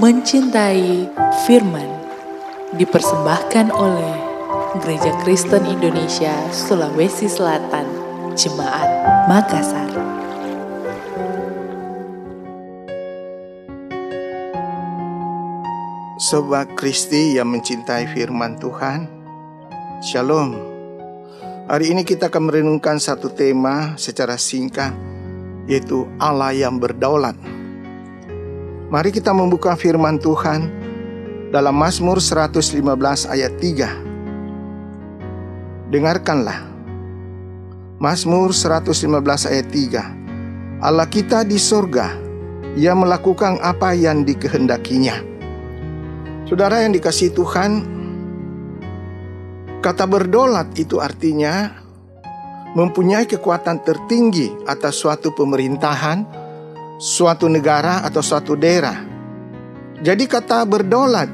Mencintai Firman dipersembahkan oleh Gereja Kristen Indonesia Sulawesi Selatan, Jemaat Makassar. Sobat Kristi yang mencintai firman Tuhan, Shalom. Hari ini kita akan merenungkan satu tema secara singkat, yaitu Allah yang berdaulat. Mari kita membuka firman Tuhan dalam Mazmur 115 ayat 3. Dengarkanlah. Mazmur 115 ayat 3. Allah kita di sorga, ia melakukan apa yang dikehendakinya. Saudara yang dikasih Tuhan, kata berdolat itu artinya mempunyai kekuatan tertinggi atas suatu pemerintahan, suatu negara atau suatu daerah. Jadi kata berdolat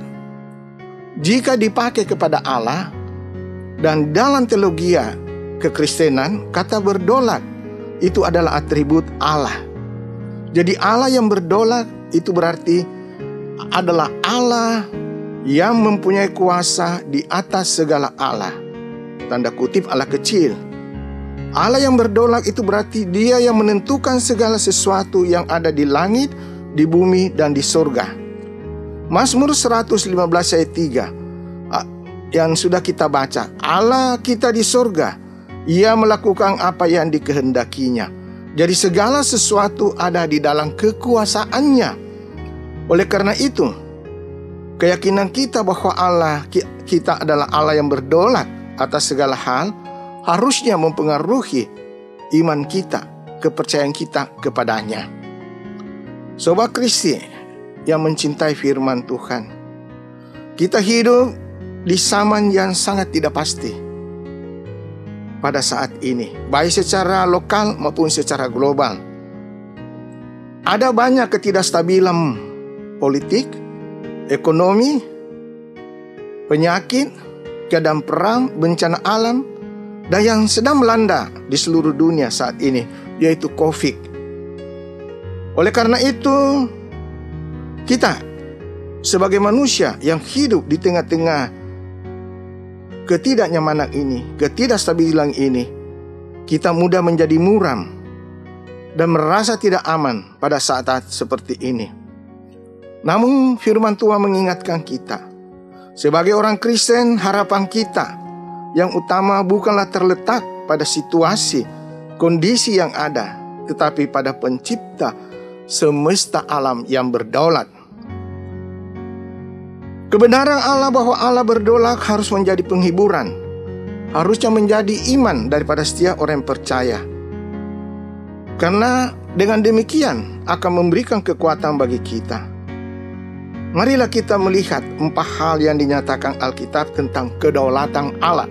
jika dipakai kepada Allah dan dalam teologia kekristenan kata berdolat itu adalah atribut Allah. Jadi Allah yang berdolat itu berarti adalah Allah yang mempunyai kuasa di atas segala Allah. Tanda kutip Allah kecil Allah yang berdolak itu berarti dia yang menentukan segala sesuatu yang ada di langit, di bumi, dan di surga. Mazmur 115 ayat 3 yang sudah kita baca. Allah kita di surga, ia melakukan apa yang dikehendakinya. Jadi segala sesuatu ada di dalam kekuasaannya. Oleh karena itu, keyakinan kita bahwa Allah kita adalah Allah yang berdolak atas segala hal, harusnya mempengaruhi iman kita, kepercayaan kita kepadanya. Sobat Kristi yang mencintai firman Tuhan, kita hidup di zaman yang sangat tidak pasti pada saat ini, baik secara lokal maupun secara global. Ada banyak ketidakstabilan politik, ekonomi, penyakit, keadaan perang, bencana alam, dan yang sedang melanda di seluruh dunia saat ini yaitu Covid. Oleh karena itu, kita sebagai manusia yang hidup di tengah-tengah ketidaknyamanan ini, ketidakstabilan ini, kita mudah menjadi muram dan merasa tidak aman pada saat-saat seperti ini. Namun firman Tuhan mengingatkan kita, sebagai orang Kristen harapan kita yang utama bukanlah terletak pada situasi, kondisi yang ada, tetapi pada pencipta semesta alam yang berdaulat. Kebenaran Allah bahwa Allah berdaulat harus menjadi penghiburan, harusnya menjadi iman daripada setiap orang yang percaya. Karena dengan demikian akan memberikan kekuatan bagi kita. Marilah kita melihat empat hal yang dinyatakan Alkitab tentang kedaulatan Allah.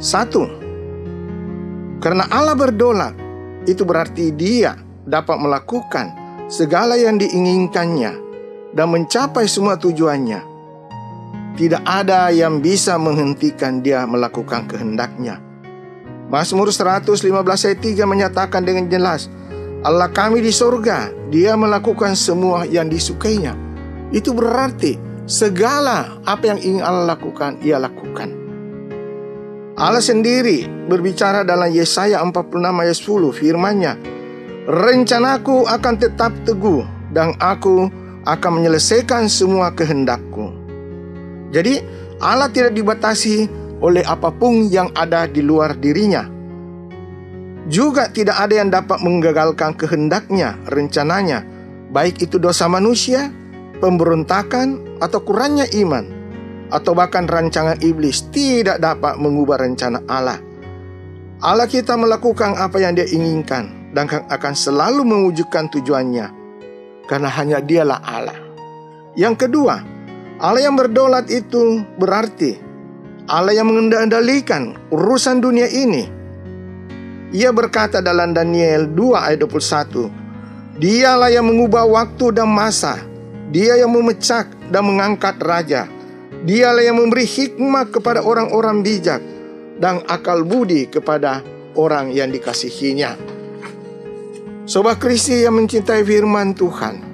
Satu, karena Allah berdolat, itu berarti Dia dapat melakukan segala yang diinginkannya dan mencapai semua tujuannya. Tidak ada yang bisa menghentikan Dia melakukan kehendaknya. Mazmur 115 ayat 3 menyatakan dengan jelas, Allah kami di sorga, Dia melakukan semua yang disukainya. Itu berarti segala apa yang ingin Allah lakukan, Ia lakukan. Allah sendiri berbicara dalam Yesaya 46 ayat 10 firman-Nya, "Rencanaku akan tetap teguh dan aku akan menyelesaikan semua kehendakku." Jadi, Allah tidak dibatasi oleh apa pun yang ada di luar dirinya. Juga tidak ada yang dapat menggagalkan kehendaknya, rencananya, baik itu dosa manusia, pemberontakan, atau kurangnya iman atau bahkan rancangan iblis tidak dapat mengubah rencana Allah. Allah kita melakukan apa yang Dia inginkan dan akan selalu mewujudkan tujuannya karena hanya Dialah Allah. Yang kedua, Allah yang berdolat itu berarti Allah yang mengendalikan urusan dunia ini. Ia berkata dalam Daniel 2 ayat 21, Dialah yang mengubah waktu dan masa, Dia yang memecah dan mengangkat raja, Dialah yang memberi hikmah kepada orang-orang bijak dan akal budi kepada orang yang dikasihinya. Sobat Kristi yang mencintai firman Tuhan,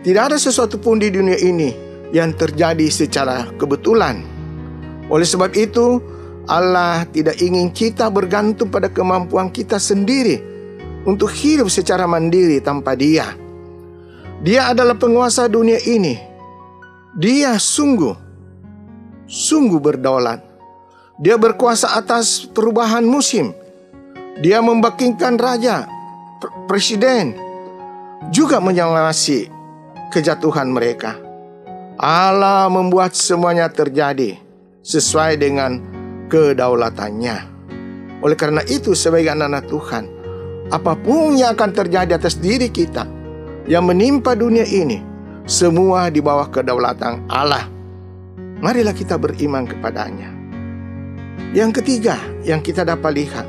Tidak ada sesuatu pun di dunia ini yang terjadi secara kebetulan. Oleh sebab itu, Allah tidak ingin kita bergantung pada kemampuan kita sendiri untuk hidup secara mandiri tanpa Dia. Dia adalah penguasa dunia ini. Dia sungguh, sungguh berdaulat. Dia berkuasa atas perubahan musim. Dia membakingkan raja, presiden, juga menyelawasi kejatuhan mereka. Allah membuat semuanya terjadi sesuai dengan kedaulatannya. Oleh karena itu sebagai anak-anak Tuhan, apa pun yang akan terjadi atas diri kita yang menimpa dunia ini, semua di bawah kedaulatan Allah. Marilah kita beriman kepadanya. Yang ketiga yang kita dapat lihat,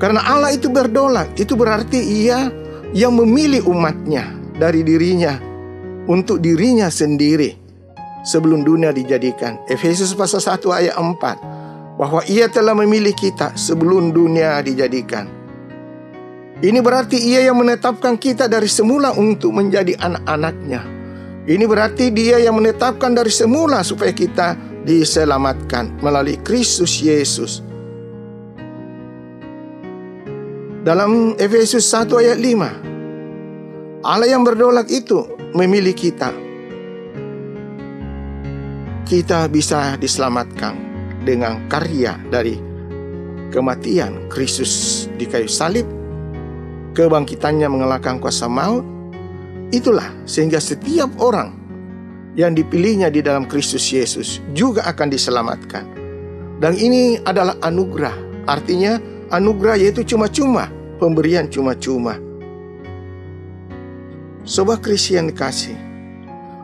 karena Allah itu berdaulat, itu berarti ia yang memilih umatnya dari dirinya untuk dirinya sendiri sebelum dunia dijadikan. Efesus pasal 1 ayat 4 bahwa ia telah memilih kita sebelum dunia dijadikan. Ini berarti ia yang menetapkan kita dari semula untuk menjadi anak-anaknya. Ini berarti dia yang menetapkan dari semula supaya kita diselamatkan melalui Kristus Yesus. Dalam Efesus 1 ayat 5, Allah yang berdaulat itu memilih kita. Kita bisa diselamatkan dengan karya dari kematian Kristus di kayu salib, kebangkitannya mengalahkan kuasa maut. Itulah sehingga setiap orang yang dipilihnya di dalam Kristus Yesus juga akan diselamatkan. Dan ini adalah anugerah. Artinya anugerah yaitu cuma-cuma, pemberian cuma-cuma. Sobat Kristen kasih.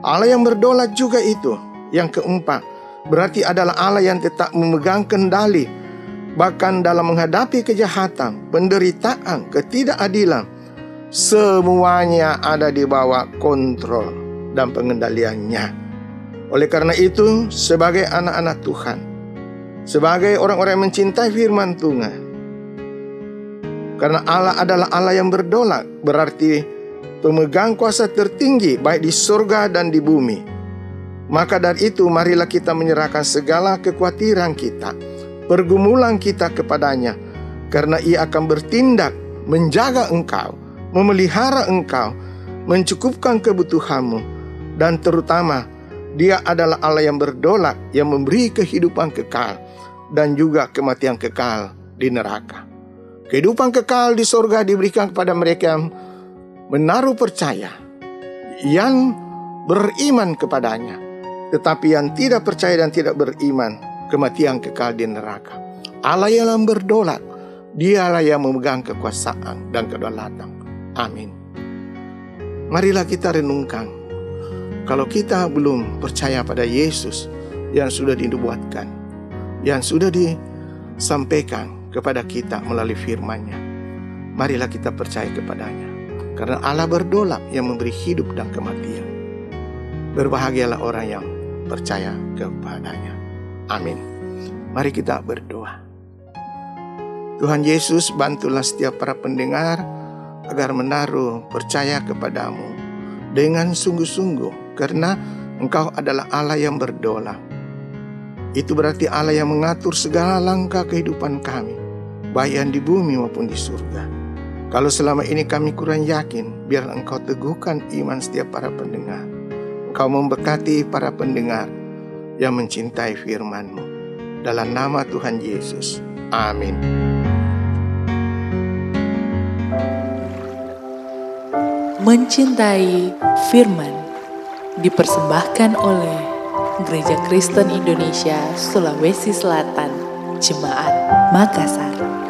Allah yang berdolat juga itu. Yang keempat, berarti adalah Allah yang tetap memegang kendali bahkan dalam menghadapi kejahatan, penderitaan, ketidakadilan, semuanya ada di bawah kontrol dan pengendaliannya. Oleh karena itu, sebagai anak-anak Tuhan, sebagai orang-orang yang mencintai firman Tuhan, karena Allah adalah Allah yang berdolak, berarti pemegang kuasa tertinggi baik di surga dan di bumi. Maka dari itu marilah kita menyerahkan segala kekhawatiran kita, pergumulan kita kepadanya, karena ia akan bertindak menjaga engkau, memelihara engkau, mencukupkan kebutuhanmu, dan terutama dia adalah Allah yang berdolak, yang memberi kehidupan kekal, dan juga kematian kekal di neraka. Kehidupan kekal di sorga diberikan kepada mereka yang menaruh percaya, yang beriman kepadanya. Tetapi yang tidak percaya dan tidak beriman, kematian kekal di neraka. Allah yang berdolat, dialah yang memegang kekuasaan dan kedaulatan. Amin. Marilah kita renungkan, kalau kita belum percaya pada Yesus yang sudah dinubuatkan, yang sudah disampaikan kepada kita melalui firman-Nya, marilah kita percaya kepadanya. Karena Allah berdolat yang memberi hidup dan kematian. Berbahagialah orang yang percaya kepadanya. Amin. Mari kita berdoa. Tuhan Yesus, bantulah setiap para pendengar agar menaruh percaya kepadamu dengan sungguh-sungguh karena Engkau adalah Allah yang berdola. Itu berarti Allah yang mengatur segala langkah kehidupan kami, baik yang di bumi maupun di surga. Kalau selama ini kami kurang yakin, biar Engkau teguhkan iman setiap para pendengar. Engkau memberkati para pendengar yang mencintai firman-Mu. Dalam nama Tuhan Yesus. Amin. Mencintai firman dipersembahkan oleh Gereja Kristen Indonesia Sulawesi Selatan, Jemaat Makassar.